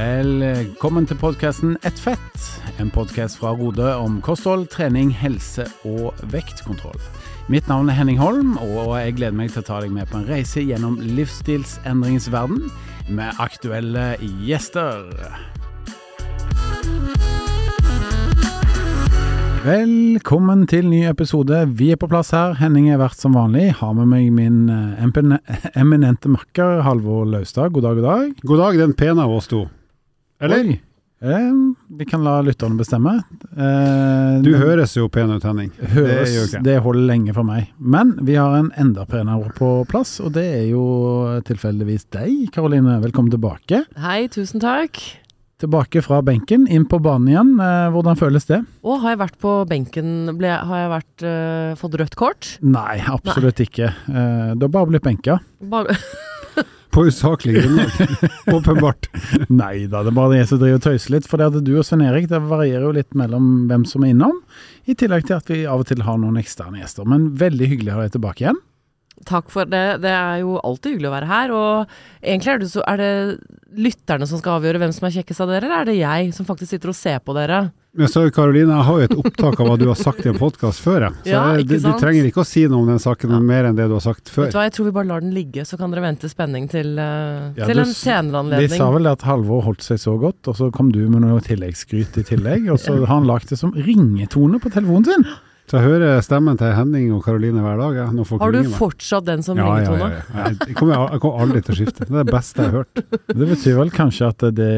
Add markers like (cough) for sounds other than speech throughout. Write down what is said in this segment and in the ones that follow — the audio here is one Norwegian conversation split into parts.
Velkommen til podkasten Ett fett, en podkast fra Rode om kosthold, trening, helse og vektkontroll. Mitt navn er Henning Holm, og jeg gleder meg til å ta deg med på en reise gjennom livsstilsendringens verden med aktuelle gjester. Velkommen til ny episode. Vi er på plass her. Henning er vert som vanlig. Har med meg min eh, (laughs) eminente makker Halvor Laustad. God dag, god dag. God dag, den pene av oss to. Eller? Eh, vi kan la lytterne bestemme. Eh, Du høres jo pen ut, Henning. høres, det det holder lenge for meg. Men vi har en enda penere på plass, og det er jo tilfeldigvis deg, Karoline. Velkommen tilbake. Hei, tusen takk. Tilbake fra benken, inn på banen igjen. Eh, hvordan føles det? Å, har jeg vært på benken ble, Har jeg vært, uh, fått rødt kort? Nei, absolutt ikke. Eh, du har bare blitt benka. Bare, (laughs) På usaklig grunnlag. (laughs) Åpenbart. Nei da, det er bare jeg som driver og tøyser litt. For det at du og Svein Erik det varierer jo litt mellom hvem som er innom. I tillegg til at vi av og til har noen eksterne gjester. Men veldig hyggelig å ha deg tilbake igjen. takk for det. Det er jo alltid hyggelig å være her. Og egentlig er det, så, er det lytterne som skal avgjøre hvem som er kjekkest av dere, eller er det jeg som faktisk sitter og ser på dere? Men så, Karoline, jeg har jo et opptak av hva du har sagt i en podkast før. jeg. Så Ja, jeg- du, du trenger ikke å si noe om den saken mer enn det du har sagt før. Vet du hva, jeg tror vi bare lar den ligge, så kan dere vente spenning til, uh, Ja, til en senere anledning. Vi sa vel at Halvor holdt seg så godt, og så kom du med noe tilleggsskryt i tillegg. Og så har han lagt det som ringetone på telefonen sin. Så jeg hører stemmen til Henning og Karoline hver dag. Ja. når folk Har du meg. fortsatt den som ja, ja, ringetone? ja, ja. Jeg, jeg, kommer, jeg kommer aldri til å skifte. Det er det beste jeg har hørt. Det betyr vel kanskje at det,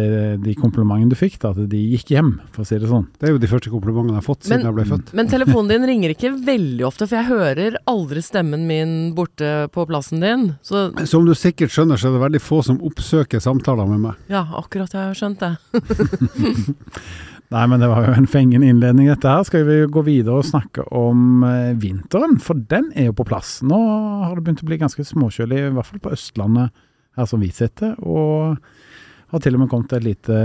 de komplimentene du fikk, da, at de gikk hjem, for å si det sånn. Det er jo de første komplimentene jeg har fått siden Men- jeg ble født. Men telefonen din ringer ikke veldig ofte, for jeg hører aldri stemmen min borte på plassen din. Så Som du sikkert skjønner, så er det veldig få som oppsøker samtaler med meg. ja, akkurat, jeg har skjønt det. (laughs) Nei, men det var jo en fengende innledning dette her. Skal vi gå videre og snakke om eh, vinteren, for den er jo på plass. Nå har det begynt å bli ganske småkjølig, i hvert fall på Østlandet her som vi sitter. Og har til og med kommet et lite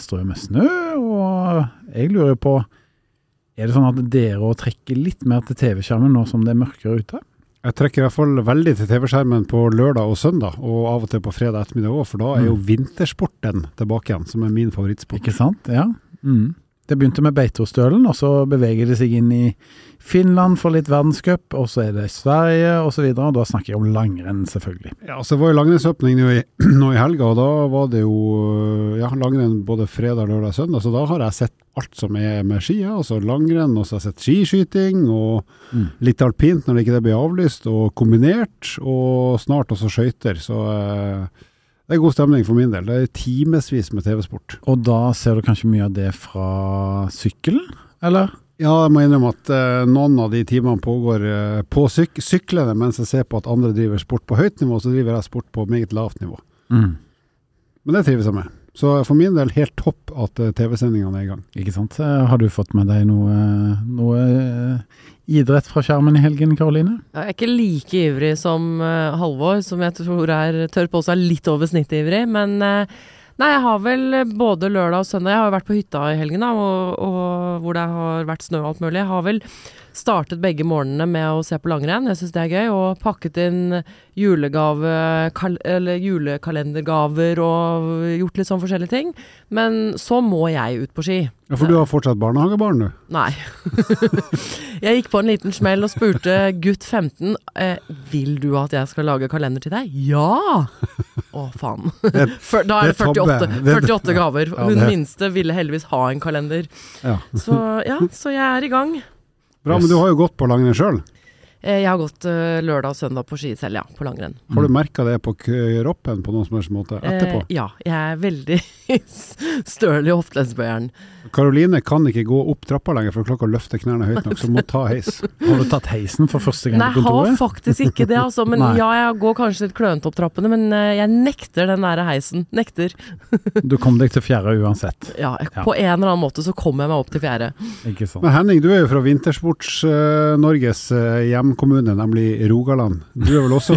strø med snø. Og jeg lurer på, er det sånn at dere å trekker litt mer til TV-skjermen nå som det er mørkere ute? Jeg trekker i hvert fall veldig til TV-skjermen på lørdag og søndag, og av og til på fredag ettermiddag òg, for da er jo Mm. vintersporten tilbake igjen, som er min favorittsport. Ikke sant? Ja. Mm. Det begynte med Beitostølen, og så beveger det seg inn i Finland for litt verdenscup, og så er det Sverige osv. Og, og da snakker jeg om langrenn, selvfølgelig. Ja, så var jo langrennsåpning nå i, (clears throat) nå i helga, og da var det jo ja, langrenn både fredag, lørdag søndag, så da har jeg sett alt som er med ski, ja, altså langrenn, og så har jeg sett skiskyting, og Mm. litt alpint når det ikke blir avlyst, og kombinert, og snart også skøyter, så eh, det er god stemning for min del. Det er timevis med TV-sport. Og da ser du kanskje mye av det fra sykkelen, eller? Ja, jeg må innrømme at eh, noen av de timene pågår eh, på syk syklene, mens jeg ser på at andre driver sport på høyt nivå, så driver jeg sport på meget lavt nivå. Mm. Men det trives jeg med. Så for min del helt topp at eh, TV-sendingene er i gang. Ikke sant? Eh, Har du fått med deg noe, noe eh, idrett fra skjermen i helgen, Karoline? Jeg er ikke like ivrig som Halvor, som jeg tror er tør på seg litt over snittet ivrig. Men nei, jeg har vel både lørdag og søndag Jeg har jo vært på hytta i helgen, da, og, og hvor det har vært snø og alt mulig. Jeg har vel startet begge morgenene med å se på langrenn. Jeg syns det er gøy. Og pakket inn julegave, kal eller julekalendergaver og gjort litt sånn forskjellige ting. Men så må jeg ut på ski. Ja, For du har fortsatt barnehagebarn, du? Nei. (laughs) jeg gikk på en liten smell og spurte gutt 15 eh, Vil du at jeg skal lage kalender til deg. Ja! Å, faen. (laughs) Da er det det er 48, 48 gaver. Hun minste ville heldigvis ha en kalender. Så ja, så jeg er i gang. Bra, men du har jo gått på langrenn sjøl. Eh, Jeg har gått eh, lørdag og søndag på ski selv, ja. På langrenn. Har du merka det på kroppen på noen som helst måte etterpå? Eh, ja, jeg er veldig (laughs) støl i hofteleddsbøyeren. Karoline kan ikke gå opp trappa lenger, for klokka løfter knærne høyt nok, så må ta heis. (laughs) Har du tatt heisen for første gang Nei, på jeg har faktisk ikke det, altså. Men (laughs) Nei. ja, jeg går kanskje litt klønete opp trappene, men eh, jeg nekter den der heisen. Nekter. (laughs) Du kom deg til fjerde uansett, Ja, jeg- Ja. på en eller annen måte så kommer jeg meg opp til fjerde. ikke sant? Men Henning, du er jo fra Vintersports-Norges hjemkommune, nemlig Rogaland. Du er vel også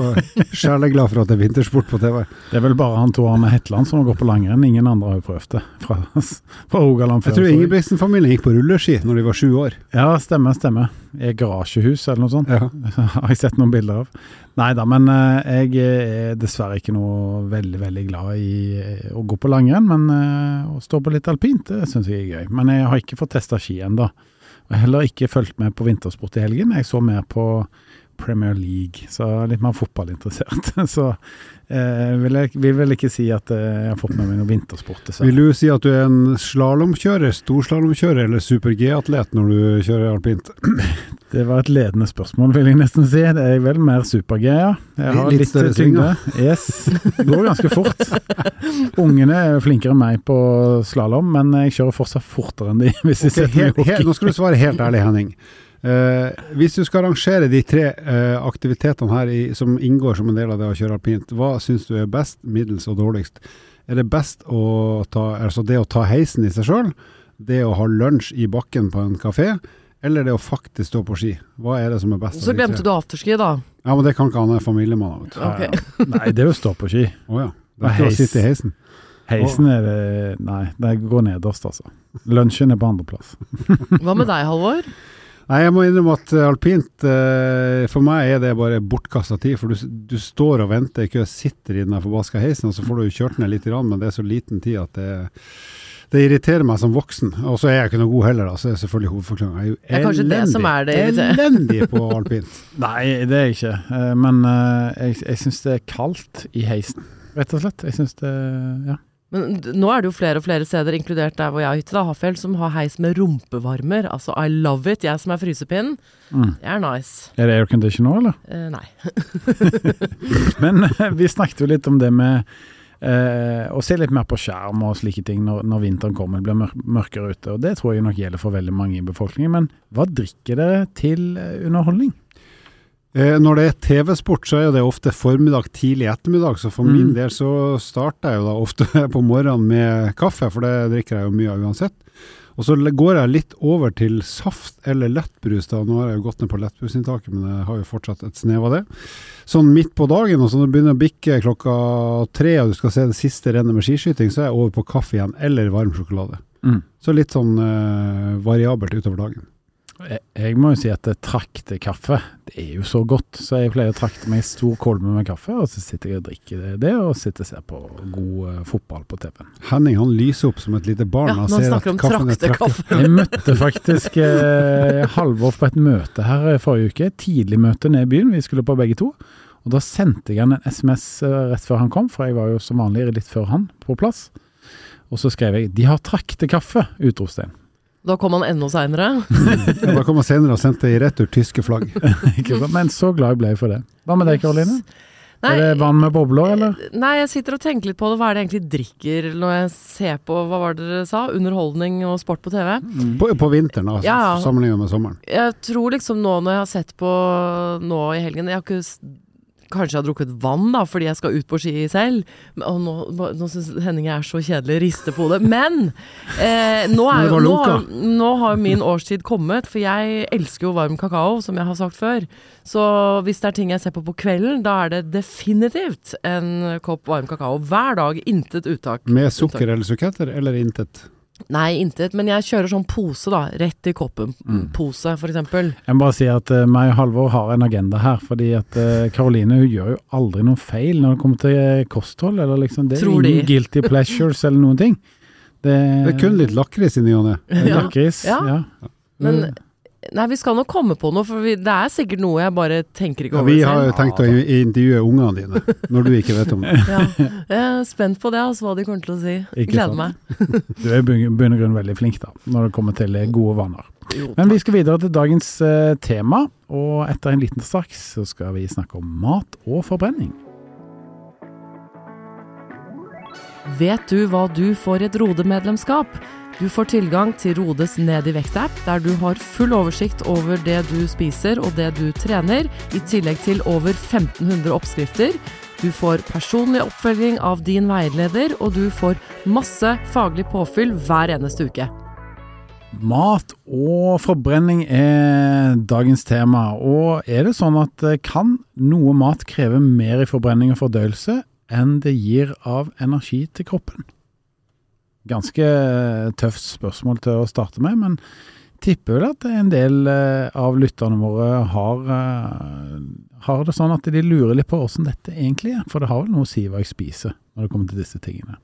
sjeleglad for at det er vintersport på TV? Det er vel bare han to Arne Hetland som har gått på langrenn. Ingen andre har jo prøvd det fra, fra Rogaland før. Tror Ingebrigtsen-familien gikk på rulleski når de var sju år. Ja, stemmer, stemmer. I et garasjehus eller noe sånt. Ja. (laughs) har jeg sett noen bilder av. Nei da, men eh, jeg er dessverre ikke noe veldig, veldig glad i eh, å gå på langrenn. Men eh, å stå på litt alpint, det syns jeg er gøy. Men jeg har ikke fått testa ski ennå. Og heller ikke fulgt med på vintersport i helgen. Jeg så mer på Premier League, så litt mer fotballinteressert. (laughs) Så eh, vil jeg vil vel ikke si at eh, jeg har fått med meg noe vintersport, Så. Vil du si at du er en slalåmkjører, storslalåmkjører eller super-G-atlet når du kjører alpint? (clears throat) Det var et ledende spørsmål, vil jeg nesten si. Det er vel mer super-G, ja. Jeg har Litt litt, tyngde. Yes. Det går ganske fort. (laughs) Ungene er flinkere enn meg på slalåm, men jeg kjører fortsatt fortere enn de hvis de okay, setter meg helt, i nå skal du svare helt ærlig, Henning. Eh, hvis du skal rangere de tre eh, aktivitetene her i, som inngår som en del av det å kjøre alpint, hva syns du er best, middels og dårligst? Er det best å ta, altså det å ta heisen i seg sjøl, det å ha lunsj i bakken på en kafé, eller det å faktisk stå på ski? Hva er det som er best? Så glemte du afterski, da. Ja, men det kan ikke han er familiemann. vet du. Ok. Ja, ja. Nei, det er jo å stå på ski. Å ja. Det er ikke å sitte i heisen. Heisen er det Nei, det går nederst, altså. Lunsjen er på andreplass. Hva med deg, Halvor? Nei, jeg må innrømme at eh, alpint eh, For meg er det bare bortkasta tid. For du, du står og venter i kø, sitter i den forbaska heisen, og så får du kjørt ned litt, men det er så liten tid at det, det irriterer meg som voksen. Og så er jeg ikke noe god heller, da. Så er det selvfølgelig hovedforklaringa. Jeg Det er kanskje det som er det. Elendig på alpint. (laughs) Nei, det er jeg ikke. Eh, Men jeg, jeg syns det er kaldt i heisen, rett og slett. Jeg syns det Ja. Men nå er det jo flere og flere steder, inkludert der hvor jeg har hytte, da, Hafjell, som har heis med rumpevarmer. Altså, I love it. Jeg som er frysepinn. Mm. Det er nice. Er det aircondition nå, eller? Eh, nei. (laughs) Men eh, vi snakket jo litt om det med eh, å se litt mer på skjerm og slike ting når, når vinteren kommer, det blir mør mørkere ute. og Det tror jeg nok gjelder for veldig mange i befolkningen. Men hva drikker dere til eh, underholdning? Eh, når det er TV-sport, så er det ofte formiddag, tidlig ettermiddag. Så for Mm. min del så starter jeg jo da ofte (laughs) på morgenen med kaffe, for det drikker jeg jo mye av uansett. Og så går jeg litt over til saft eller lettbrus. da, Nå har jeg jo gått ned på lettbrusinntaket, men jeg har jo fortsatt et snev av det. Sånn midt på dagen, og så når det begynner å bikke klokka tre, og du skal se det siste rennet med skiskyting, så er jeg over på kaffe igjen, eller varm sjokolade. Mm. Så litt sånn eh, variabelt utover dagen. Jeg, jeg må jo si at traktekaffe, det er jo så godt. Så jeg pleier å trakte meg en stor kolbe med kaffe, og så sitter jeg og drikker det, det og sitter og ser på god uh, fotball på TV-en. Henning han lyser opp som et lite barn. Ja, han ser at kaffen er traktekaffe. Jeg møtte faktisk eh, Halvor på et møte her eh, forrige uke. Tidlig møte ned i byen. Vi skulle på begge to. Og da sendte jeg han en SMS eh, rett før han kom, for jeg var jo som vanlig litt før han på plass. Og så skrev jeg 'De har traktekaffe!' utropstegn. Da kom han enda seinere. (laughs) Ja, Da kom han senere og sendte i retur tyske flagg. (laughs) Men så glad jeg ble for det. Hva med deg, Karoline? Nei, Er det vann med bobler, eller? Nei, jeg sitter og tenker litt på det. Hva er det jeg egentlig drikker når jeg ser på hva var det dere sa? Underholdning og sport på TV? På, på vinteren, altså. Ja. sammenlignet med sommeren. Jeg tror liksom nå når jeg har sett på nå i helgen Jeg har ikke Kanskje har drukket vann da, fordi jeg skal ut på ski selv. Og nå nå syns Henning jeg er så kjedelig, rister på hodet. Men eh, nå, er nå, har, nå har min årstid kommet, for jeg elsker jo varm kakao, som jeg har sagt før. Så hvis det er ting jeg ser på på kvelden, da er det definitivt en kopp varm kakao hver dag. Intet uttak. Med sukker eller suketter, eller intet. Nei, intet. Men jeg kjører sånn pose, da. Rett i koppen-pose, for eksempel. Jeg må bare si at uh, meg og Halvor har en agenda her. Fordi at eh, Karoline hun gjør jo aldri noe feil når det kommer til eh, kosthold. Eller liksom, det er Tror de. ingen guilty (laughs) pleasures eller noen ting. Det, Det er kun litt lakris i henne. Ja. Lakris. Ja. Ja. Men Nei, vi skal nok komme på noe, for vi, det er sikkert noe jeg bare tenker ikke over. Ja, vi har jo tenkt å intervjue ungene dine, når du ikke vet om det. Ja. Jeg er spent på det, altså, hva de kommer til å si. Ikke Gleder sant. meg. (laughs) Du er i bunn og grunn veldig flink da, når det kommer til eh, gode vaner. Jo, Men vi skal videre til dagens eh, tema, og etter en liten straks så skal vi snakke om mat og forbrenning. Vet du hva du får i et Rode-medlemskap? Du får tilgang til Rodes Ned i vekt-app, der du har full oversikt over det du spiser og det du trener, i tillegg til over 1500 oppskrifter. Du får personlig oppfølging av din veileder, og du får masse faglig påfyll hver eneste uke. Mat og forbrenning er dagens tema, og er det sånn at eh, kan noe mat kreve mer i forbrenning og fordøyelse enn det gir av energi til kroppen? Ganske tøft spørsmål til å starte med, men tipper vel at en del eh, av lytterne våre har, eh, har det sånn at de lurer litt på åssen dette egentlig er. For det har vel noe å si hva jeg spiser når det kommer til disse tingene.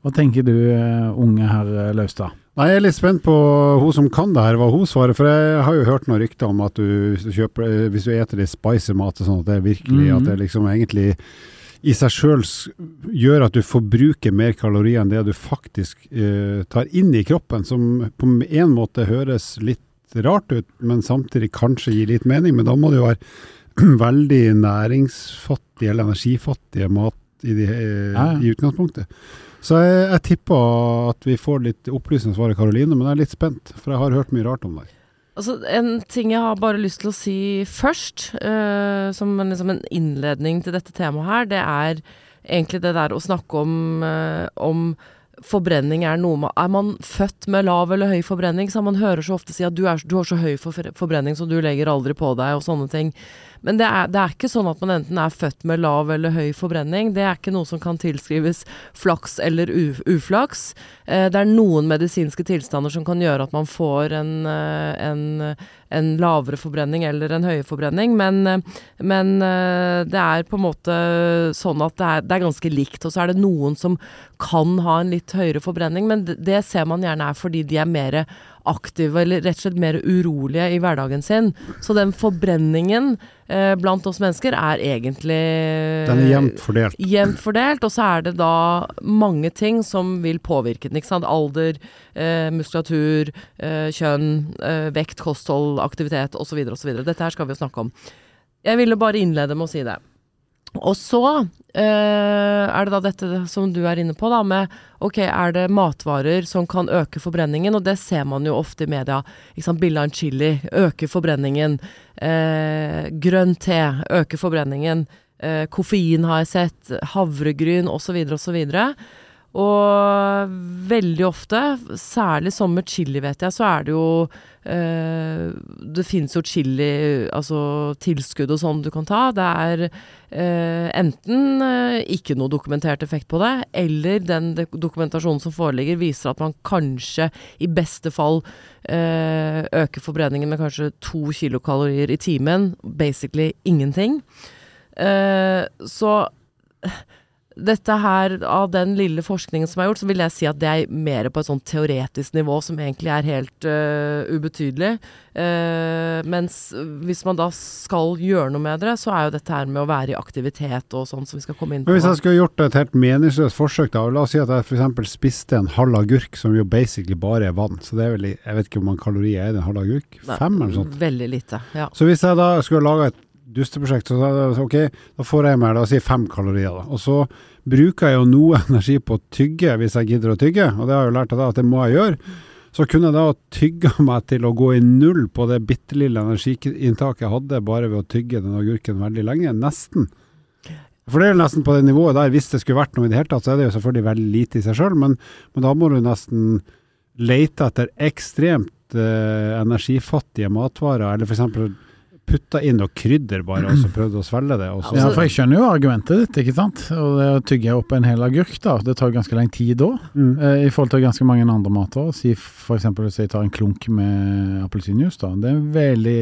Hva tenker du, eh, unge herr Laustad? Nei, Jeg er litt spent på hun som kan det her, hva hun svarer. For jeg har jo hørt noen rykter om at du, hvis du kjøper, hvis du eter litt spicy mat, sånn at det er virkelig Mhm. at det liksom egentlig i seg sjøl gjør at du forbruker mer kalorier enn det du faktisk eh, tar inn i kroppen, som på en måte høres litt rart ut, men samtidig kanskje gir litt mening. Men da må det jo være (clears throat) veldig næringsfattige eller energifattige mat i, de, eh, i utgangspunktet. Så jeg, jeg tipper at vi får litt opplysende svar av Karoline, men jeg er litt spent, for jeg har hørt mye rart om det. Altså, en ting jeg har bare lyst til å si først, uh, som en, liksom en innledning til dette temaet her, det er egentlig det der å snakke om, uh, om forbrenning er noe man Er man født med lav eller høy forbrenning, så man hører så ofte si at du, er, du har så høy for, forbrenning så du legger aldri på deg, og sånne ting. Men det er, det er ikke sånn at man enten er født med lav eller høy forbrenning. Det er ikke noe som kan tilskrives flaks eller uflaks. Eh, det er noen medisinske tilstander som kan gjøre at man får en, eh, en, en lavere forbrenning eller en høyere forbrenning, men, eh, men det er på en måte sånn at det er, det er ganske likt. Og så er det noen som kan ha en litt høyere forbrenning, men det, det ser man gjerne er fordi de er mer aktive eller rett og slett mer urolige i hverdagen sin. Så den forbrenningen eh, blant oss mennesker er egentlig Den er jevnt fordelt. jevnt fordelt, og så er det da mange ting som vil påvirke den. ikke sant? Alder, eh, muskulatur, eh, kjønn, eh, vekt, kosthold, aktivitet osv. osv. Dette her skal vi jo snakke om. Jeg ville bare innlede med å si det. Og så eh, er det da dette som du er inne på, da, med ok, er det matvarer som kan øke forbrenningen, og det ser man jo ofte i media. Ikke Bilde av en chili øker forbrenningen. Eh, grønn te øker forbrenningen. Eh, koffein har jeg sett. Havregryn osv. osv. Og veldig ofte, særlig som med chili, vet jeg, så er det jo eh, Det fins jo chili, altså tilskudd og sånn du kan ta. Det er eh, enten eh, ikke noe dokumentert effekt på det, eller den dokumentasjonen som foreligger, viser at man kanskje i beste fall eh, øker forbrenningen med kanskje to kilokalorier i timen. Basically ingenting. Eh, så dette her, av den lille forskningen som er gjort, så vil jeg si at det er mer på et sånn teoretisk nivå som egentlig er helt uh, ubetydelig. Uh, mens hvis man da skal gjøre noe med det, så er jo dette her med å være i aktivitet og sånn som vi skal komme inn på. Men hvis jeg skulle gjort et helt meningsløst forsøk, da, la oss si at jeg f.eks. spiste en halv agurk, som jo basically bare er vann, så det er vel, jeg vet ikke hvor mange kalorier er i en halv agurk? Fem eller noe sånt? Veldig lite, ja. Så hvis jeg da skulle lage et dusteprosjekt, så da, ok, da får jeg meg la oss si fem kalorier, da. Og så bruker jeg jo noe (laughs) energi på å tygge hvis jeg gidder å tygge, og det har jeg jo lært av deg at det må jeg gjøre. Så kunne jeg da tygga (laughs) meg til å gå i null på det bitte lille energiinntaket jeg hadde bare ved å tygge den agurken veldig lenge. Nesten. For det er jo nesten på det nivået der, hvis det skulle vært noe i det hele tatt, så er det jo selvfølgelig veldig lite i seg sjøl, men, men da må du nesten lete etter ekstremt eh, energifattige matvarer, eller f.eks. putta inn noe krydder bare, og så (clears throat) prøvde å svelge det. Og så, Ja, for jeg skjønner jo argumentet ditt, ikke sant. Og det å tygge opp en hel agurk, da, det tar ganske lang tid da. mm. Eh, I forhold til ganske mange andre mater. Si f.eks. hvis jeg tar en klunk med appelsinjuice. da. Det er, veldig,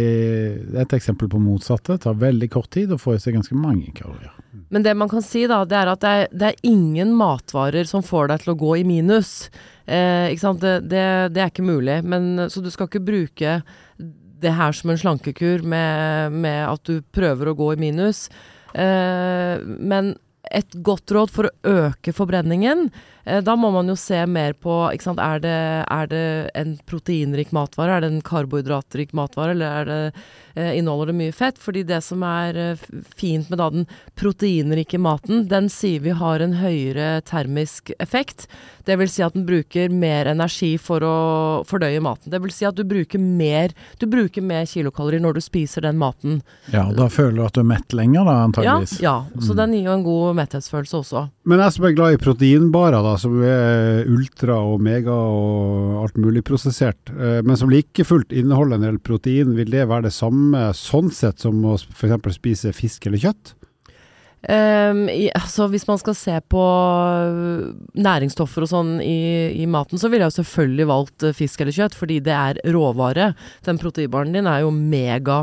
et eksempel på motsatte. Det tar veldig kort tid og får i seg ganske mange kalorier. Men det man kan si, da, det er at det er, det er ingen matvarer som får deg til å gå i minus. Eh, ikke sant? Det, det, det er ikke mulig. Men, så du skal ikke bruke det her som en slankekur med, med at du prøver å gå i minus. Eh, men et godt råd for å øke forbrenningen, da må man jo se mer på ikke sant? Er, det, er det en proteinrik matvare, er det en karbohydratrik matvare, eller er det, eh, inneholder det mye fett? Fordi det som er eh, fint med da den proteinrike maten, den sier vi har en høyere termisk effekt. Det vil si at den bruker mer energi for å fordøye maten. Det vil si at du bruker mer, du bruker mer kilokalorier når du spiser den maten. Ja, Da føler du at du er mett lenger, da, Ja, antageligvis. ja. Så Mm. den gir jo en god metthetsfølelse også. Men jeg som er glad i proteinbarer, da, som er ultra og mega og alt mulig prosessert, eh, men som like fullt inneholder en del protein, vil det være det samme sånn sett som å f.eks. spise fisk eller kjøtt? Ehm, i, altså hvis man skal se på øh, næringsstoffer og sånn i, i maten, så ville jeg jo selvfølgelig valgt øh, fisk eller kjøtt, fordi det er råvare. Den proteinbaren din er jo mega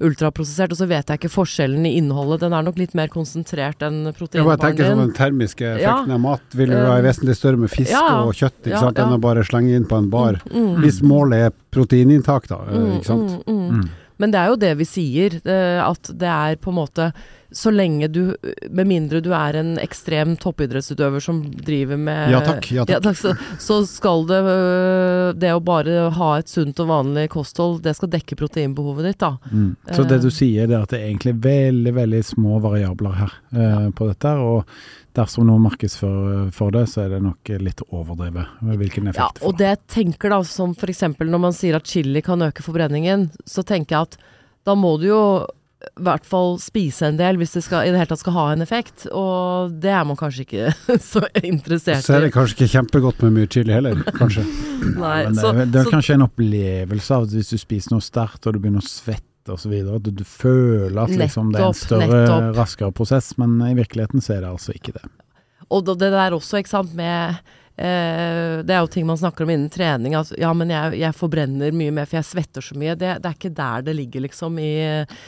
ultraprosessert, og så vet jeg ikke forskjellen i innholdet. Den er nok litt mer konsentrert enn Jeg bare tenker sånn. Den termiske Ja. av mat vil jo være Um, vesentlig større med fisk ja, og kjøtt ikke Ja, sant, enn å bare slenge inn på en bar. Mm, Hvis målet er proteininntak, da. eh, mm, ikke sant? mm, mm. Mm. Men det er jo det vi sier, at det er på en måte så lenge du Med mindre du er en ekstrem toppidrettsutøver som driver med Ja takk. Ja, takk. så, så skal det øh, Det å bare ha et sunt og vanlig kosthold, det skal dekke proteinbehovet ditt, da. Mm. Så det Eh. du sier, det er at det er egentlig veldig veldig små variabler her eh, på dette. Og dersom noen markedsfører for det, så er det nok litt overdrevet hvilken Ja, effekt det og får. det jeg tenker da, som f.eks. når man sier at chili kan øke forbrenningen, så tenker jeg at da må du jo i hvert fall spise en del hvis det skal, i det hele tatt skal ha en effekt, og det er man kanskje ikke (laughs) så interessert i. Så er det kanskje ikke kjempegodt med mye chili heller, kanskje. (laughs) Nei, Men det, så, er- det er så, kanskje en opplevelse av at hvis du spiser noe sterkt og du begynner å svette osv., at du, du føler at liksom, det er en større, nettopp. raskere prosess, men i virkeligheten så er det altså ikke det. og det der også, ikke sant, med eh, Det er jo ting man snakker om innen trening, at ja, men jeg, jeg forbrenner mye mer, for jeg svetter så mye. Det, det er ikke der det ligger, liksom, i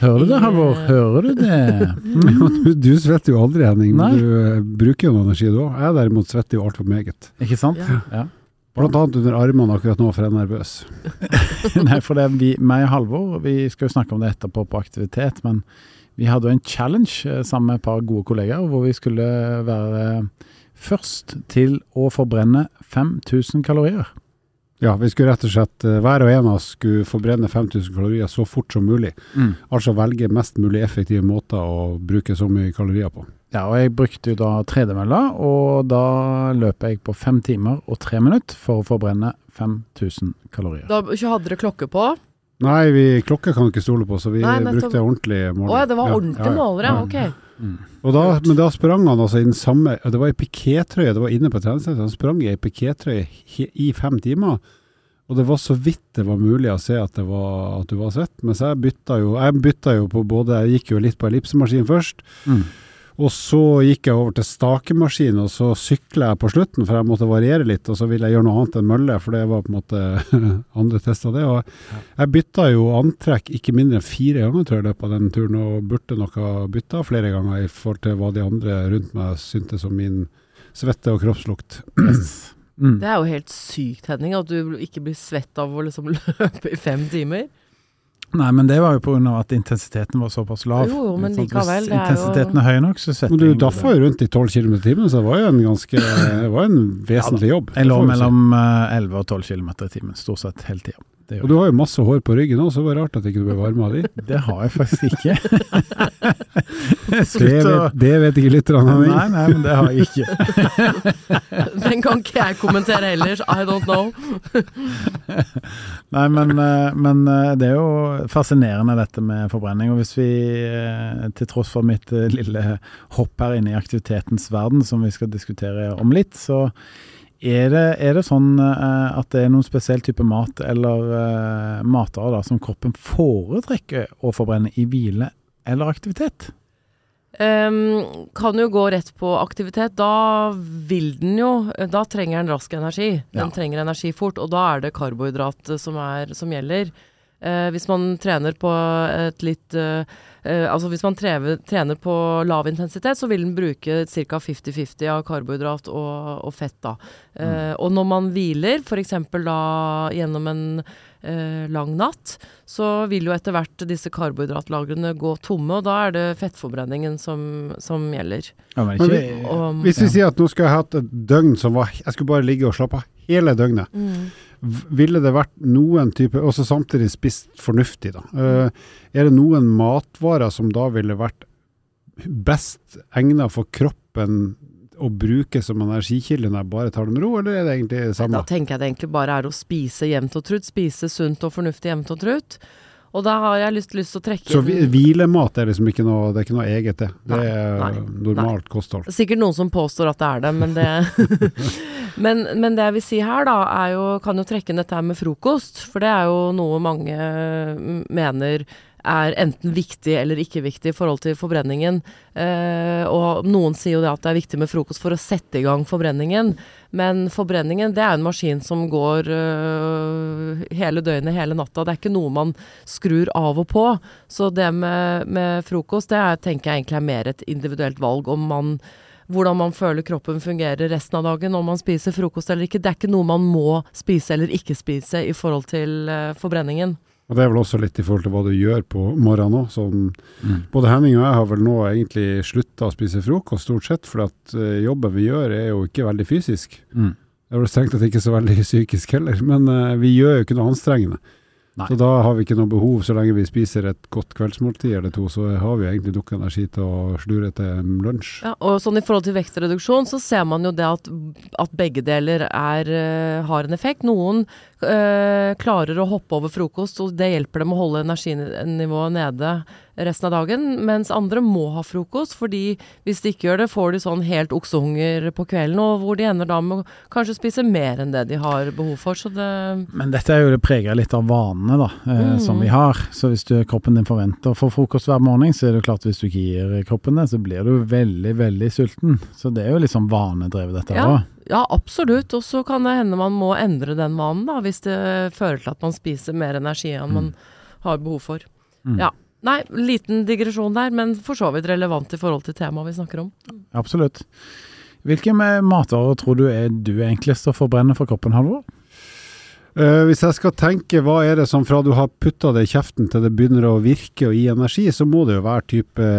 Hører du det, Halvor? Hører du det? (laughs) Du, du svetter jo aldri, Henning. Nei. Men du eh, bruker jo noe energi du òg. Jeg derimot svetter jo altfor meget. Ikke sant? Ja. Ja. Blant annet under armene akkurat nå, for jeg er nervøs. (laughs) Nei, for det er vi, meg og Halvor, vi skal jo snakke om det etterpå på aktivitet, men vi hadde jo en challenge eh, sammen med et par gode kollegaer, hvor vi skulle være først til å forbrenne 5000 kalorier. Ja, vi skulle rett og slett, eh, hver og en av oss skulle forbrenne 5000 kalorier så fort som mulig. Altså velge mest mulig effektive måter å bruke så mye kalorier på. Ja, og jeg brukte jo da tredemølla, og da løper jeg på fem timer og tre minutter for å forbrenne 5000 kalorier. Da hadde dere klokke på? Nei, vi, klokke kan vi ikke stole på, så vi Nei, brukte ordentlig Å måler. ja, det var Ja, ordentlige ja, ja. målere, Ja. ok. Mm. Og da, men da sprang han altså i den samme Det var i pikétrøye, det var inne på treningssenteret. Han sprang i ei pikétrøye i fem timer. Og det var så vidt det var mulig å se at, det var, at du var svett. Mens jeg bytta jo Jeg bytta jo på både Jeg gikk jo litt på ellipsemaskin først. Mm. Og så gikk jeg over til stakemaskin, og så sykla jeg på slutten, for jeg måtte variere litt. Og så ville jeg gjøre noe annet enn mølle, for det var på en måte (laughs) andre tester det. Og jeg bytta jo antrekk ikke mindre enn fire ganger, tror jeg, løpet av den turen, og burde nok ha bytta flere ganger i forhold til hva de andre rundt meg syntes om min svette og kroppslukt. Mm. (clears throat) Det er jo helt sykt, Henning, at du ikke blir svett av å liksom (laughs) løpe i fem timer. Nei, men det var jo av at intensiteten var såpass lav. Jo, jo, men likevel, Hvis det er jo- intensiteten er høy nok, så setter Men du daffa jo rundt i 12 km i timen, så det var jo en ganske Det var en vesentlig jobb. Jeg lå mellom eh, 11 og 12 km i timen, stort sett hele tida. Det, Og du har jo masse hår på ryggen òg, så det var rart at ikke du ble varma av de. (laughs) det har jeg faktisk ikke. (laughs) Det vet, det vet ikke lytterne. mine. Nei, nei, men det har jeg ikke. (laughs) Den kan ikke jeg kommentere heller, I don't know. Nei, men, eh, men eh, det er jo fascinerende dette med forbrenning. Og hvis vi, eh, til tross for mitt lille hopp her inne i aktivitetens verden, som vi skal diskutere om litt, så er det, er det sånn eh, at det er noen spesiell type mat eller uh, matvarer da, som kroppen foretrekker å forbrenne i hvile eller aktivitet? Um, kan jo gå rett på aktivitet. Da vil den jo Da trenger den rask energi. Den Ja. trenger energi fort, og da er det karbohydrat som, er, som gjelder. Uh, hvis man trener på et litt eh, eh, Altså hvis man trever, trener på lav intensitet, så vil den bruke ca. 50-50 av karbohydrat og, og fett, da. Mm. og når man hviler, f.eks. da gjennom en eh, lang natt, så vil jo etter hvert disse karbohydratlagrene gå tomme, og da er det fettforbrenningen som, som gjelder. Ja, men Men vi, Og, Hvis vi Ja. sier at nå skulle jeg hatt et døgn som var Jeg skulle bare ligge og slappe av hele døgnet. mm. Ville det vært noen type Også samtidig spist fornuftig, da. Eh, er det noen matvarer som da ville vært best egnet for kroppen å bruke som energikilde når jeg bare tar det med ro, eller er det egentlig det samme? Da tenker jeg det egentlig bare er å spise jevnt og trutt. Spise sunt og fornuftig jevnt og trutt. Og da har jeg lyst, lyst til å trekke Så hvilemat er liksom ikke noe, det er ikke noe eget, det. Det Nei, er nei, normalt kosthold. Det er Sikkert noen som påstår at det er det, men det (laughs) men, men det jeg vil si her, da, er jo Kan jo trekke inn dette her med frokost. For det er jo noe mange mm, mener er enten viktig eller ikke viktig i forhold til forbrenningen. Eh, og noen sier jo det at det er viktig med frokost for å sette i gang forbrenningen. Men forbrenningen det er en maskin som går eh, hele døgnet, hele natta. Det er ikke noe man skrur av og på. Så det med, med frokost det er, tenker jeg egentlig er mer et individuelt valg. om man hvordan man føler kroppen fungerer resten av dagen, om man spiser frokost eller ikke. Det er ikke noe man må spise eller ikke spise i forhold til eh, forbrenningen. Og Det er vel også litt i forhold til hva du gjør på morgenen òg. Sånn, mm. Både Henning og jeg har vel nå egentlig slutta å spise frokost, stort sett. For at uh, jobben vi gjør er jo ikke veldig fysisk. Mm. Det er vel strengt tatt ikke så veldig (laughs) psykisk heller, men uh, vi gjør jo ikke noe anstrengende. Nei. Så da har vi ikke noe behov, så lenge vi spiser et godt kveldsmåltid eller to, så har vi egentlig nok energi til å slure til lunsj. Ja, og sånn I forhold til vektreduksjon så ser man jo det at, at begge deler er, uh, har en effekt. Noen uh, klarer å hoppe over frokost, og det hjelper dem å holde energinivået nede resten av dagen, mens andre må ha frokost, fordi hvis de ikke gjør det, får de sånn helt oksehunger på kvelden, og hvor de ender da med å kanskje spise mer enn det de har behov for. Så det Men dette er jo det preger litt av vanene, da, eh, mm. som vi har. Så hvis du, kroppen din forventer å få frokost hver morgen, så er det klart hvis du ikke gir kroppen det, så blir du veldig, veldig sulten. Så det er jo liksom vanedrevet, dette òg. Ja. Ja, absolutt. Og så kan det hende man må endre den vanen, da, hvis det fører til at man spiser mer energi enn mm. man har behov for. Mm. Ja. Nei, liten digresjon der, men for så vidt relevant i forhold til temaet vi snakker om. Absolutt. Hvilke matvarer tror du er du enklest å forbrenne for kroppen, Halvor? Uh, hvis jeg skal tenke hva er det som fra du har putta det i kjeften til det begynner å virke og gi energi, så må det jo være type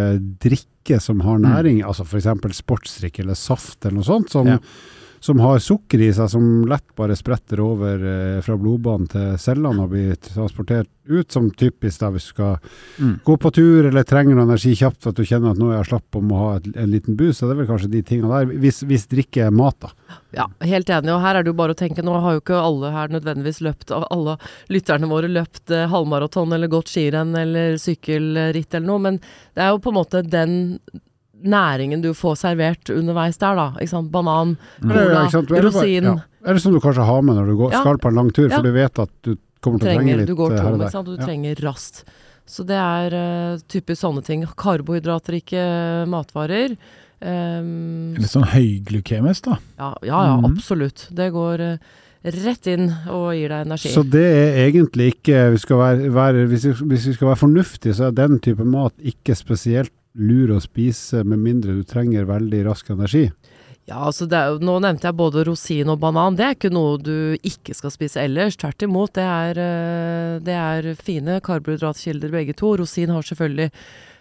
drikke som har mm. næring, mm. altså f.eks. sportsdrikk eller saft eller noe sånt. som ja som har sukker i seg, som lett bare spretter over eh, fra blodbanen til cellene og blir transportert ut, som typisk da hvis du skal mm. gå på tur eller trenger noe energi kjapt at du kjenner at nå er jeg slapp om å ha et, en liten bus. Så det er vel kanskje de tingene der, hvis, hvis drikke er mat, da. Ja, helt enig. Og her er det jo bare å tenke, nå har jo ikke alle her nødvendigvis løpt, alle lytterne våre løpt eh, halvmaraton eller gått skirenn eller sykkelritt eller noe, men det er jo på en måte den næringen du får servert underveis der, da. Ikke sant? Banan, cola, mm. rosin. Ja. Eller som du kanskje har med når du går, skal på en lang tur, for du vet at du kommer til trenger, å trenge litt Du går eh, tom, ikke sant, og du trenger raskt. Så det er uh, typisk sånne ting. Karbohydratrike matvarer. Um, litt sånn høyglykemisk, da? Ja, ja, ja mm. absolutt. Det går uh, rett inn og gir deg energi. Så det er egentlig ikke vi være, være, hvis, vi, hvis, vi, skal være fornuftige, så er den type mat ikke spesielt lur å spise med mindre du trenger veldig rask energi? Ja, altså er, Nå nevnte jeg både rosin og banan. Det er ikke noe du ikke skal spise ellers. Tvert imot. Det er, eh, det er fine karbohydratkilder begge to. Rosin har selvfølgelig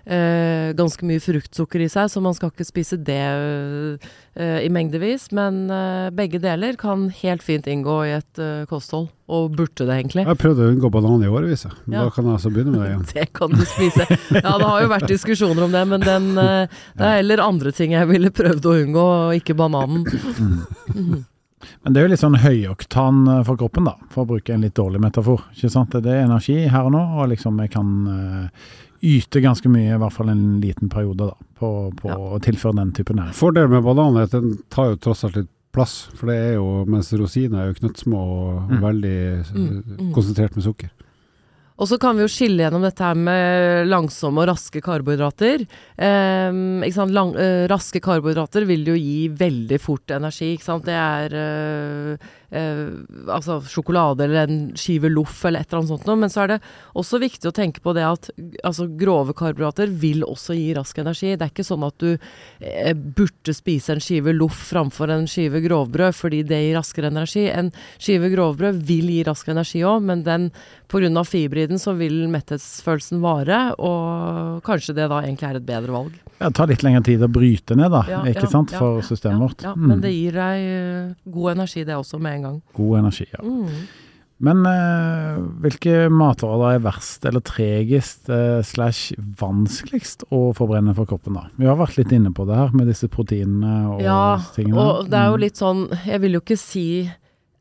eh, ganske mye fruktsukker i seg, så man skal ikke spise det eh, i mengdevis. Men eh, begge deler kan helt fint inngå i et eh, kosthold, og burde det egentlig. Jeg prøvde å unngå banan i årevis, men ja. da kan jeg altså begynne med det igjen. (laughs) det kan du spise. Ja, det har jo vært diskusjoner om det, men den, eh, det er heller andre ting jeg ville prøvd å unngå, og ikke bananen. Mm. (clears throat) Men det er jo litt sånn høyoktan eh, for kroppen, da, for å bruke en litt dårlig metafor. ikke sant? Det er energi her og nå, og liksom jeg kan yter ganske mye, i hvert fall en liten periode, da, på, på ja. å tilføre den type næring. Fordelen med banan er at den tar jo tross alt litt plass, for det er jo, mens rosiner er jo knøttsmå og mm. veldig mm, mm. konsentrert med sukker. Og så kan vi jo skille gjennom dette her med langsomme og raske karbohydrater. Eh, Lang, eh, raske karbohydrater vil jo gi veldig fort energi. ikke sant. Det er eh, eh, altså sjokolade eller en skive loff eller et eller annet sånt noe. Men så er det også viktig å tenke på det at altså, grove karbohydrater vil også gi rask energi. Det er ikke sånn at du eh, burde spise en skive loff framfor en skive grovbrød fordi det gir raskere energi. En skive grovbrød vil gi rask energi òg, men den pga. fiber i den så vil metthetsfølelsen vare, og kanskje det da egentlig er et bedre valg. Ja, Det tar litt lengre tid å bryte ned, da, ja, ikke ja, sant, for systemet vårt. Ja, mm. men det gir deg eh, god energi det også, med en gang. God energi, ja. Mm. Men eh, hvilke matvarer er verst eller tregest eh, slash vanskeligst å forbrenne for kroppen, da? Vi har vært litt inne på det her med disse proteinene og ja, tingene. Ja, og det er jo mm. litt sånn Jeg vil jo ikke si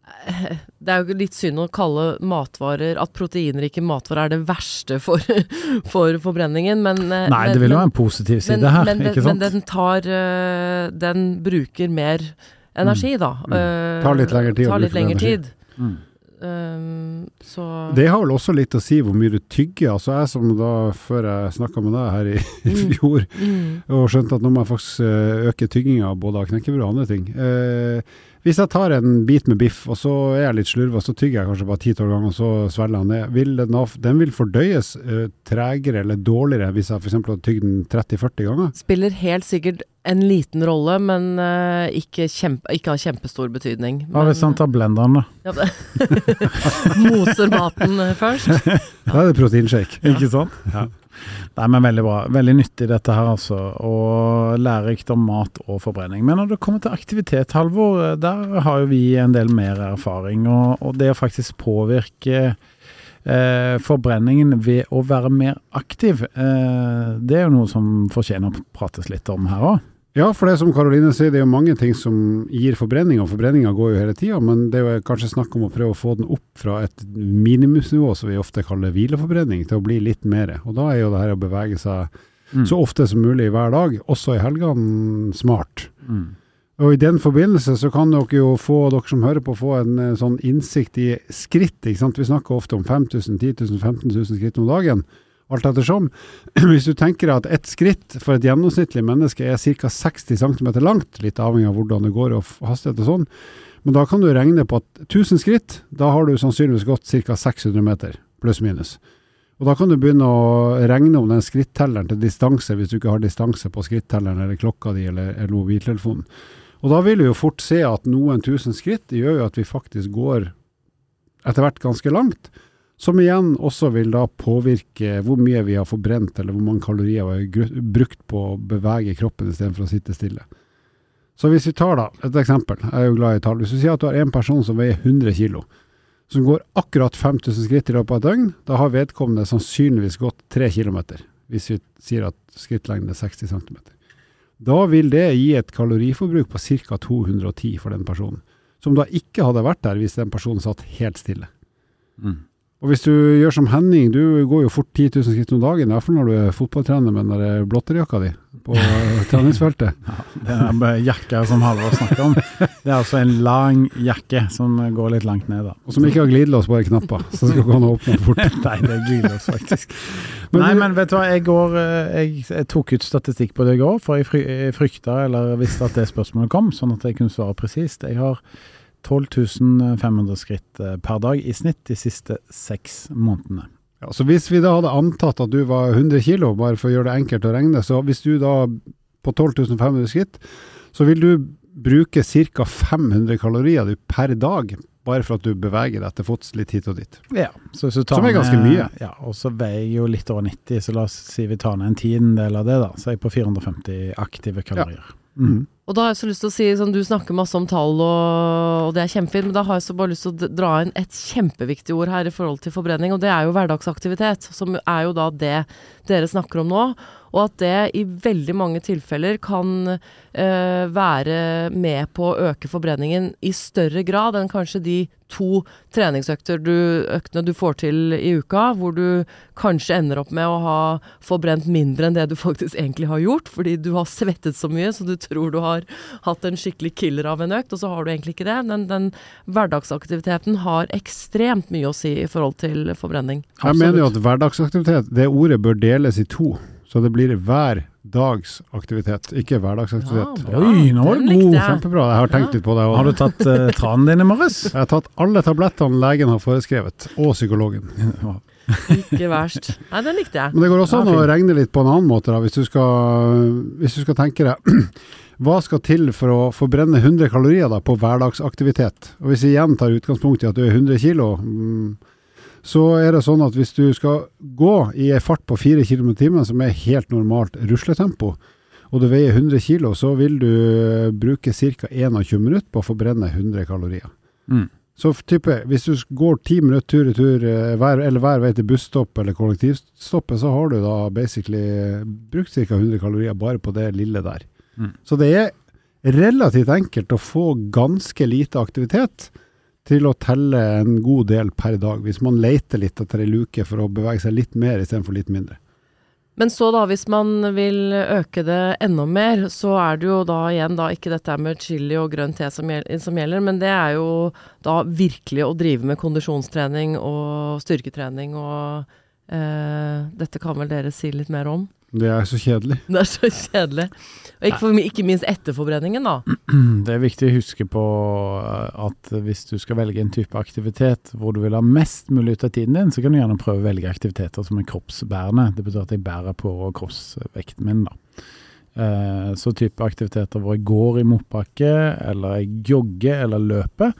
(laughs) det er jo litt synd å kalle matvarer At proteinrike matvarer er det verste for, (laughs) for forbrenningen, men eh, Nei, men, det vil jo være en positiv side men, her, men, ikke sant? Men den tar eh, Den bruker mer energi, da. Mm. Uh, Tar litt lengre tid. Tar litt lengre tid. Mm. Um, så Det har vel også litt å si hvor mye du tygger. Altså jeg som da, før jeg snakka med deg her i, (laughs) i Mm. fjor, mm, og skjønte at nå må jeg faktisk eh, øke tygginga både av knekkebrød og andre ting. Eh, hvis jeg tar en bit med biff, og så er jeg litt slurva, så tygger jeg kanskje bare ti-tolv ganger, og så svelger jeg ned. Vil den, den vil fordøyes uh, tregere eller dårligere hvis jeg f.eks. hadde tygd den 30-40 ganger? spiller helt sikkert en liten rolle, men uh, ikke, kjempe, ikke har kjempestor betydning. Hva hvis han tar blenderen, da? ja, det- (laughs) Moser maten eh, først. (laughs) Da er det proteinshake. Ikke sant? Ja. Nei, men veldig bra. Veldig nyttig dette her, altså. Og lærerikt om mat og forbrenning. Men når det kommer til aktivitet, Halvor, der har jo vi en del mer erfaring. Og, og det å faktisk påvirke eh, forbrenningen ved å være mer aktiv, eh, det er jo noe som fortjener å prates litt om her òg. Ja, for det som Karoline sier, det er jo mange ting som gir forbrenning, og forbrenninga går jo hele tida, men det er jo kanskje snakk om å prøve å få den opp fra et minimumsnivå, som vi ofte kaller hvileforbrenning, til å bli litt mer. Og da er jo det her å bevege seg Mm. så ofte som mulig hver dag, også i helgene, smart. Mm. Og i den forbindelse så kan dere jo få, dere som hører på, få en eh, sånn innsikt i skritt. ikke sant? Vi snakker ofte om 5000, 10 000, 15 000 skritt om dagen. Alt ettersom. (clears throat) Hvis du tenker at ett skritt for et gjennomsnittlig menneske er ca. 60 cm langt, litt avhengig av hvordan det går og hastighet og sånn, men da kan du regne på at 1000 skritt, da har du sannsynligvis gått ca. 600 meter, pluss minus. Og da kan du begynne å regne om den skrittelleren til distanse, hvis du ikke har distanse på skrittelleren eller klokka di eller, eller mobiltelefonen. Og da vil du jo fort se at noen tusen skritt gjør jo at vi faktisk går etter hvert ganske langt, som igjen også vil da påvirke hvor mye vi har forbrent, eller hvor mange kalorier vi har brukt på å bevege kroppen istedenfor å sitte stille. Så hvis vi tar da et eksempel, jeg er jo glad i tall. Hvis du sier at du har en person som veier 100 kilo, som går akkurat 5000 skritt i løpet av et døgn, da har vedkommende sannsynligvis gått 3 km, hvis vi sier at skrittlengden er 60 cm. Da vil det gi et kaloriforbruk på ca. 210 for den personen, som da ikke hadde vært der hvis den personen satt helt stille. Mm. Og hvis du gjør som Henning, du går jo fort 10 000 skritt om dagen, i hvert fall når du er fotballtrener med den der blotterjakka di på (laughs) treningsfeltet. Ja, det er bare jakka som Halvor snakker om, det er altså en lang jakke som går litt langt ned. da. Og som ikke har glidelås, bare knapper. Så skal gå an å åpne den fort. (laughs) Nei, det er glidelås, faktisk. (laughs) Men Nei, men vet du hva, jeg, går, eh, jeg, jeg tok ut statistikk på det i går, for jeg frykta eller visste at det spørsmålet kom, sånn at jeg kunne svare presist. Jeg har 12 500 skritt eh, per dag i snitt de siste seks månedene. Ja, så hvis vi da hadde antatt at du var 100 kilo, bare for å gjøre det enkelt å regne, så hvis du da på 12 500 skritt, så vil du bruke ca. 500 kalorier per dag, bare for at du beveger deg til fots litt hit og dit. Ja, så hvis du tar Som er ganske mye. Ja, og så veier jeg jo litt over 90, så la oss si vi tar ned en tiendedel av det, da. Så er jeg på 450 aktive kalorier. Mm. Og da har jeg så lyst til å si, sånn, Du snakker masse om tall, og, og det er kjempefint, men da har jeg så bare lyst til å dra inn et kjempeviktig ord her i forhold til forbrenning, og det er jo hverdagsaktivitet. Som er jo da det dere snakker om nå. Og at det i veldig mange tilfeller kan eh, være med på å øke forbrenningen i større grad enn kanskje de to treningsøkter du, øktene du får til i uka, hvor du kanskje ender opp med å ha forbrent mindre enn det du faktisk egentlig har gjort, fordi du har svettet så mye så du tror du har hatt en skikkelig killer av en økt, og så har du egentlig ikke det. Men den hverdagsaktiviteten har ekstremt mye å si i forhold til forbrenning. Jeg mener jo at hverdagsaktivitet, det ordet bør deles i to. Så det blir hver dags aktivitet, ikke hverdagsaktivitet. Ja. Oi, nå var du god. Kjempebra, jeg har tenkt litt på det. Har du tatt uh, (laughs) tranen din i morges? Jeg har tatt alle tablettene legen har foreskrevet, og psykologen. Ikke verst. Nei, den likte jeg. Men det går også an å regne litt på en annen måte, da, hvis, du skal, hvis du skal tenke deg (clears throat) hva skal til for å forbrenne 100 kalorier da, på hverdagsaktivitet? Og Hvis vi igjen tar utgangspunkt i at du er 100 kilo, mm, så er det sånn at hvis du skal gå i en fart på 4 km i timen, som er helt normalt rusletempo, og du veier 100 kg, så vil du bruke ca. 21 minutter på å forbrenne 100 kalorier. Mm. Så type, hvis du går ti minutter tur i tur, eh, hver, eller hver vei til busstopp eller kollektivstoppet, så har du da basically eh, brukt ca. 100 kalorier bare på det lille der. Mm. Så det er relativt enkelt å få ganske lite aktivitet til å telle en god del per dag, hvis man leter litt etter ei luke for å bevege seg litt mer istedenfor litt mindre. Men så da, hvis man vil øke det enda mer, så er det jo da igjen da ikke dette med chili og grønn te som gjelder, men det er jo da virkelig å drive med kondisjonstrening og styrketrening og eh, Dette kan vel dere si litt mer om? Det er så kjedelig. (laughs) Det er så kjedelig. Og ikke, for, ikke minst etterforbrenningen, da. (clears throat) Det er viktig å huske på eh, at hvis du skal velge en type aktivitet hvor du vil ha mest mulig ut av tiden din, så kan du gjerne prøve å velge aktiviteter som er kroppsbærende. Det betyr at jeg bærer på kroppsvekten min, da. Eh, Så type aktiviteter hvor jeg går i motbakke, eller jeg jogger eller løper,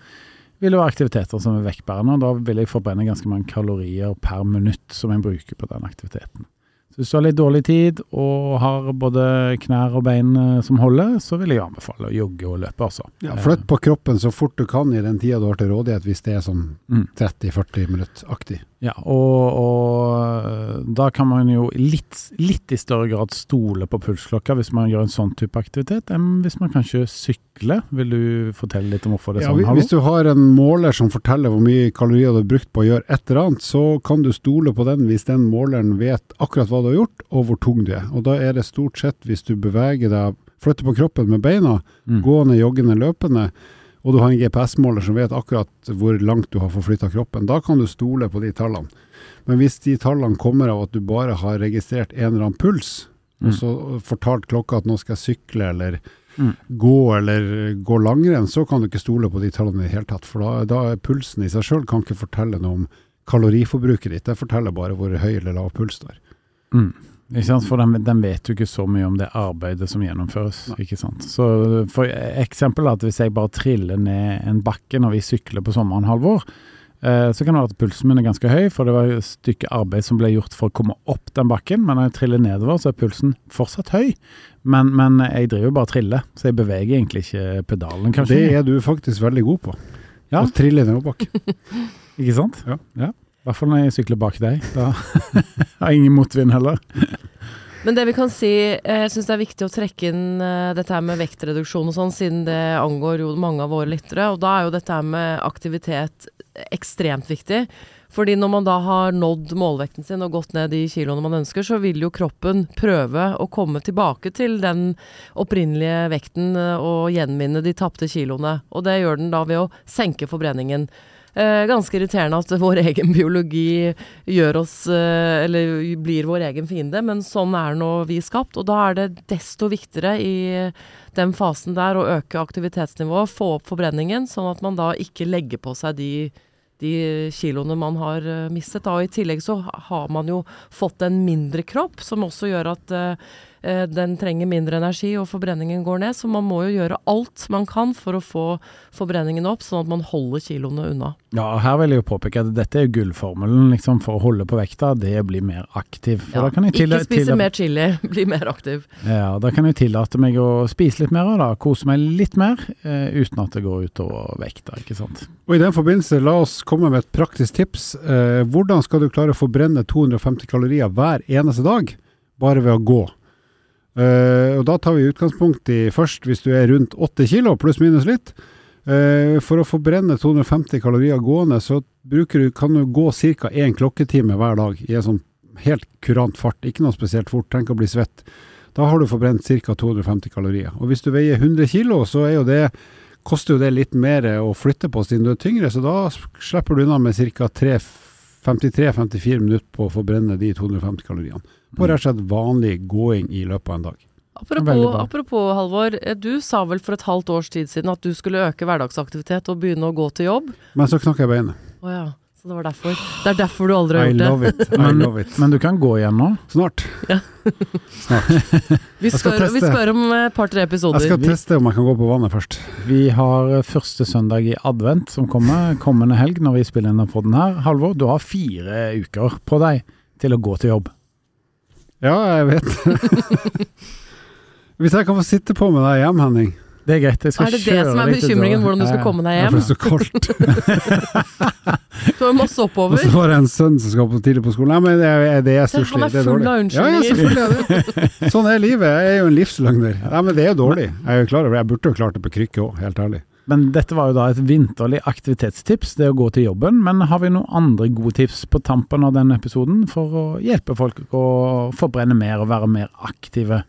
vil jo være aktiviteter som er vektbærende. og Da vil jeg forbrenne ganske mange kalorier per minutt som jeg bruker på den aktiviteten. Så hvis du har litt dårlig tid og har både knær og bein eh, som holder, så vil jeg anbefale å jogge og løpe, altså. Ja, Flytt på kroppen så fort du kan i den tida du har til rådighet, hvis det er sånn Mm. 30-40 minutter-aktig. Ja, og, og da kan man jo litt, litt i større grad stole på pulsklokka hvis man gjør en sånn type aktivitet, enn hvis man kanskje sykler. Vil du fortelle litt om hvorfor det er Ja, sånn? Ja, hvis du har en måler som forteller hvor mye kalorier du har brukt på å gjøre et eller annet, så kan du stole på den hvis den måleren vet akkurat hva du har gjort, og hvor tung du er. Og da er det stort sett hvis du beveger deg, flytter på kroppen med beina, Mm. gående, joggende, løpende, og du har en GPS-måler som vet akkurat hvor langt du har forflytta kroppen, da kan du stole på de tallene. Men hvis de tallene kommer av at du bare har registrert en eller annen puls, og Mm. så fortalt klokka at nå skal jeg sykle eller Mm. gå eller gå langrenn, så kan du ikke stole på de tallene i det hele tatt. For da, da er pulsen i seg sjøl kan ikke fortelle noe om kaloriforbruket ditt. Det forteller bare hvor høy eller lav puls du har. Mm. Ikke sant? For den, den vet jo ikke så mye om det arbeidet som gjennomføres. Ikke sant? Så for eksempel at hvis jeg bare triller ned en bakke når vi sykler på sommeren, Halvor, eh, så kan det være at pulsen min er ganske høy, for det var et stykke arbeid som ble gjort for å komme opp den bakken. Men når jeg triller nedover, så er pulsen fortsatt høy. Men, men jeg driver jo bare og triller, så jeg beveger egentlig ikke pedalen, kanskje. Det er du faktisk veldig god på. Ja. Å trille nedoverbakke. (laughs) Ikke sant? Ja. Ja. I hvert fall når jeg sykler bak deg. Da (laughs) har jeg ingen motvind heller. Men det vi kan si, eh, jeg syns det er viktig å trekke inn eh, dette her med vektreduksjon og sånn, siden det angår jo mange av våre lyttere. Og da er jo dette her med aktivitet ekstremt viktig. Fordi når man da har nådd målvekten sin og gått ned de kiloene man ønsker, så vil jo kroppen prøve å komme tilbake til den opprinnelige vekten eh, og gjenvinne de tapte kiloene. Og det gjør den da ved å senke forbrenningen. Eh, ganske irriterende at (laughs) vår egen biologi gjør oss eh, Eller blir vår egen fiende, men sånn er nå vi skapt. Og da er det desto viktigere i den fasen der å øke aktivitetsnivået, få opp forbrenningen, sånn at man da ikke legger på seg de, de kiloene man har eh, mistet. Da. Og I tillegg så har man jo fått en mindre kropp, som også gjør at eh, den trenger mindre energi og forbrenningen går ned. Så man må jo gjøre alt man kan for å få forbrenningen opp, sånn at man holder kiloene unna. Ja, og her vil jeg jo påpeke at dette er gullformelen liksom, for å holde på vekta. Det er å bli mer aktiv. For Ja, da kan jeg ikke spise mer chili, (laughs) bli mer aktiv. Ja, da kan jeg tillate meg å spise litt mer og da kose meg litt mer, eh, uten at det går utover vekta, ikke sant. Og I den forbindelse, la oss komme med et praktisk tips. Eh, hvordan skal du klare å forbrenne 250 kalorier hver eneste dag, bare ved å gå? Eh, og Da tar vi utgangspunkt i først hvis du er rundt 80 kilo, pluss minus litt. Eh, for å forbrenne 250 kalorier gående, så du, kan du gå ca. én klokketime hver dag i en sånn helt kurant fart. Ikke noe spesielt fort, tenk å bli svett. Da har du forbrent ca. 250 kalorier. Og hvis du veier 100 kilo, så jo det koster jo det litt mer å flytte på siden du er tyngre, så da slipper du unna med ca. 53-54 minutter på å forbrenne de 250 kaloriene. På rett og slett vanlig gåing i løpet av en dag. Apropos, apropos, Halvor. eh, Du sa vel for et halvt års tid siden at du skulle øke hverdagsaktivitet og begynne å gå til jobb? Men så knakk jeg beinet. Oh, ja, så det var derfor. Det er derfor du aldri I har gjort det. love it. I Men- love it. Men du kan gå igjen nå. Snart. Ja. Snart. (laughs) Vi skal spør, vi spør om et par-tre episoder. Jeg skal teste om jeg kan gå på vannet først. Vi har eh, første søndag i advent som kommer kommende helg når vi spiller inn på den her. Halvor, du har fire uker på deg til å gå til jobb. Ja, jeg vet. (laughs) Hvis jeg kan få sitte på med deg hjem, Henning. Det er greit. Jeg skal Er det det som er bekymringen, hvordan du skal komme deg Ja, for hjem? det er så kaldt. (laughs) Du har jo masse Og så var det en sønn som skal på tidlig på skolen. Nei, men det er, det er stusslig. han er er full dårlig. unnskyldninger. Ja, ja, er det. (laughs) Sånn er livet. Jeg er jo en livsløgner. Nei, men det er jo dårlig. Jeg er jo klar over. Jeg burde jo klart det på krykke òg, helt ærlig. Men dette var jo da et vinterlig aktivitetstips, det å gå til jobben. Men har vi noen andre gode tips på tampen av denne episoden for å hjelpe folk å forbrenne mer og være mer aktive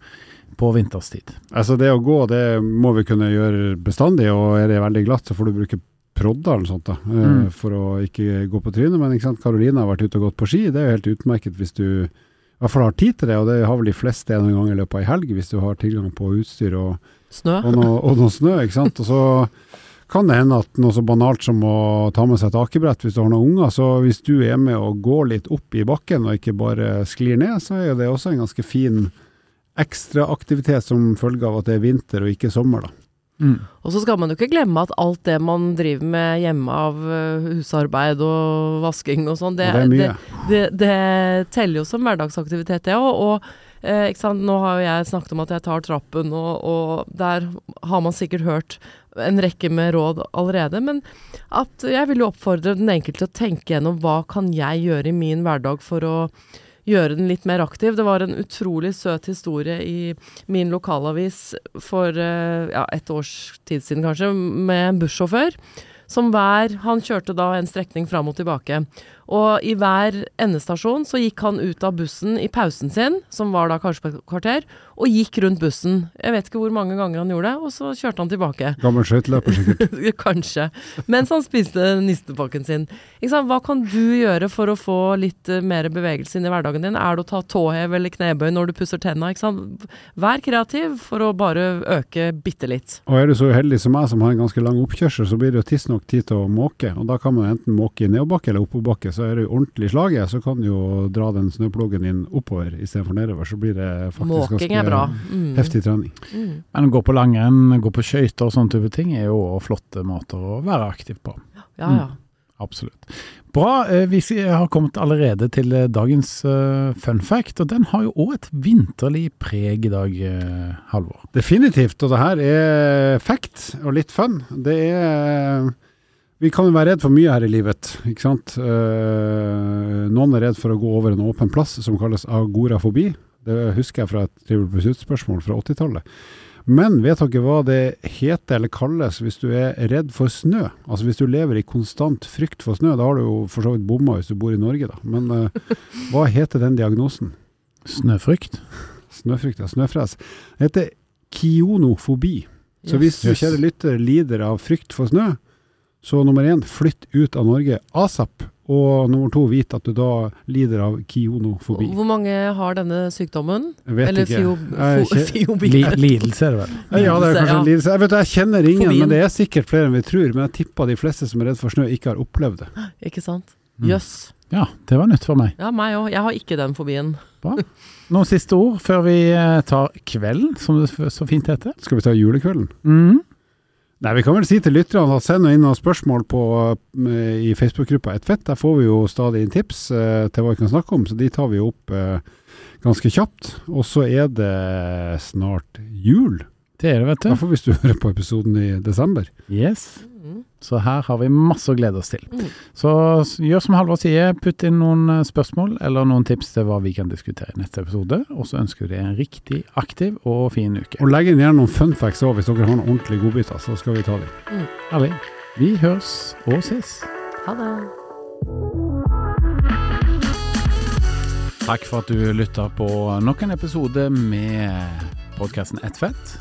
på vinterstid? Altså Det å gå det må vi kunne gjøre bestandig, og er det veldig glatt så får du bruke prodder eller sånt da, eh, Mm. for å ikke gå på trynet. Men ikke sant, Karoline har vært ute og gått på ski. Det er jo helt utmerket hvis du i hvert fall har tid til det, og det har vel de fleste en gang i løpet av ei helg, hvis du har tilgang på utstyr og, og, noe, noe snø. ikke sant? Og så kan det hende at noe så banalt som å ta med seg et akebrett hvis du har noen unger, så hvis du er med og går litt opp i bakken og ikke bare sklir ned, så er jo det også en ganske fin ekstraaktivitet som følge av at det er vinter og ikke sommer. da. Mm. Og så skal man jo ikke glemme at alt det man driver med hjemme av eh, husarbeid og vasking og sånn, det, det er det, det teller jo som hverdagsaktivitet, det òg. Og eh, nå har jo jeg snakket om at jeg tar trappen, og, og der har man sikkert hørt en rekke med råd allerede. Men at jeg vil jo oppfordre den enkelte til å tenke gjennom hva kan jeg gjøre i min hverdag for å gjøre den litt mer aktiv. Det var en utrolig søt historie i min lokalavis for eh, ja, et års tid siden kanskje, med en bussjåfør. Som hver Han kjørte da en strekning fram og tilbake. Og i hver endestasjon så gikk han ut av bussen i pausen sin, som var da kanskje på et kvarter, og gikk rundt bussen. Jeg vet ikke hvor mange ganger han gjorde det, og så kjørte han tilbake. Gammel skøyteløper sikkert. (laughs) Kanskje. Mens han spiste nistepakken sin. Hva kan du gjøre for å få litt eh, mer bevegelse inn i hverdagen din? Er det å ta tåhev eller knebøy når du pusser tenna? Vær kreativ for å bare øke bitte litt. Og er du så uheldig som meg som har en ganske lang oppkjørsel, så blir det jo tidsnok tid til å måke. Og da kan man enten måke i nedoverbakke eller oppoverbakke. Så er du ordentlig slaget, så kan du jo dra den snøploggen din oppover istedenfor nedover. Så blir det faktisk Måking ganske Mm. heftig trening. Mm. Men å gå på langrenn, gå på skøyter og sånne type ting er jo flotte måter å være aktiv på. Ja, ja. Absolutt. Bra. eh, Vi har kommet allerede til eh, dagens eh, fun fact, og den har jo òg et vinterlig preg i dag, Halvor. Definitivt, og det her er fact og litt fun. Det er Vi kan jo være redd for mye her i livet, ikke sant. Eh, noen er redd for å gå over en åpen plass som kalles agorafobi. Det husker jeg fra et Trivial Pursuit-spørsmål fra 80-tallet. Men vet dere hva det heter eller kalles hvis du er redd for snø? Altså hvis du lever i konstant frykt for snø, da har du jo for så vidt bomma hvis du bor i Norge, da. Men eh, hva heter den diagnosen? Snøfrykt. Snøfrykt, ja. Snøfres. Det heter kionofobi. Så hvis du, kjære lytter, lider av frykt for snø, så nummer én, flytt ut av Norge asap. Og nummer to, vit at du da lider av kionofobi. Hvor mange har denne sykdommen? Jeg vet Eller ikke. fio? Li lidelse er det vel. (laughs) Ja, det er kanskje Ja. en lidelse. Jeg vet jeg kjenner ingen, Fobien. men det er sikkert flere enn vi tror. Men jeg tipper de fleste som er redd for snø, ikke har opplevd det. (gasps) Ikke sant? Mm. Jøss. Ja, det var nytt for meg. Ja, meg òg. Jeg har ikke den fobien. Bra. (laughs) Noen siste ord før vi eh, tar kvelden, som det så fint heter? Skal vi ta julekvelden? Mm. Nei, Vi kan vel si til lytterne at send inn noen spørsmål på, eh, i Facebook-gruppa Ett fett. Der får vi jo stadig inn tips eh, til hva vi kan snakke om, så de tar vi opp eh, ganske kjapt. Og så er det snart jul. Det er det, vet du. Iallfall hvis du hører på episoden i desember. Yes. Mm. Så her har vi masse å glede oss til. Mm. Så gjør som Halvor sier, putt inn noen eh, spørsmål eller noen tips til hva vi kan diskutere i neste episode. Og så ønsker vi deg en riktig aktiv og fin uke. Og legg inn gjerne noen fun facts òg, hvis dere har noen ordentlige godbiter. Så skal vi ta dem. Herlig. Vi høres og ses. Ha det. Takk for at du lytta på nok en episode med podkasten Ett fett.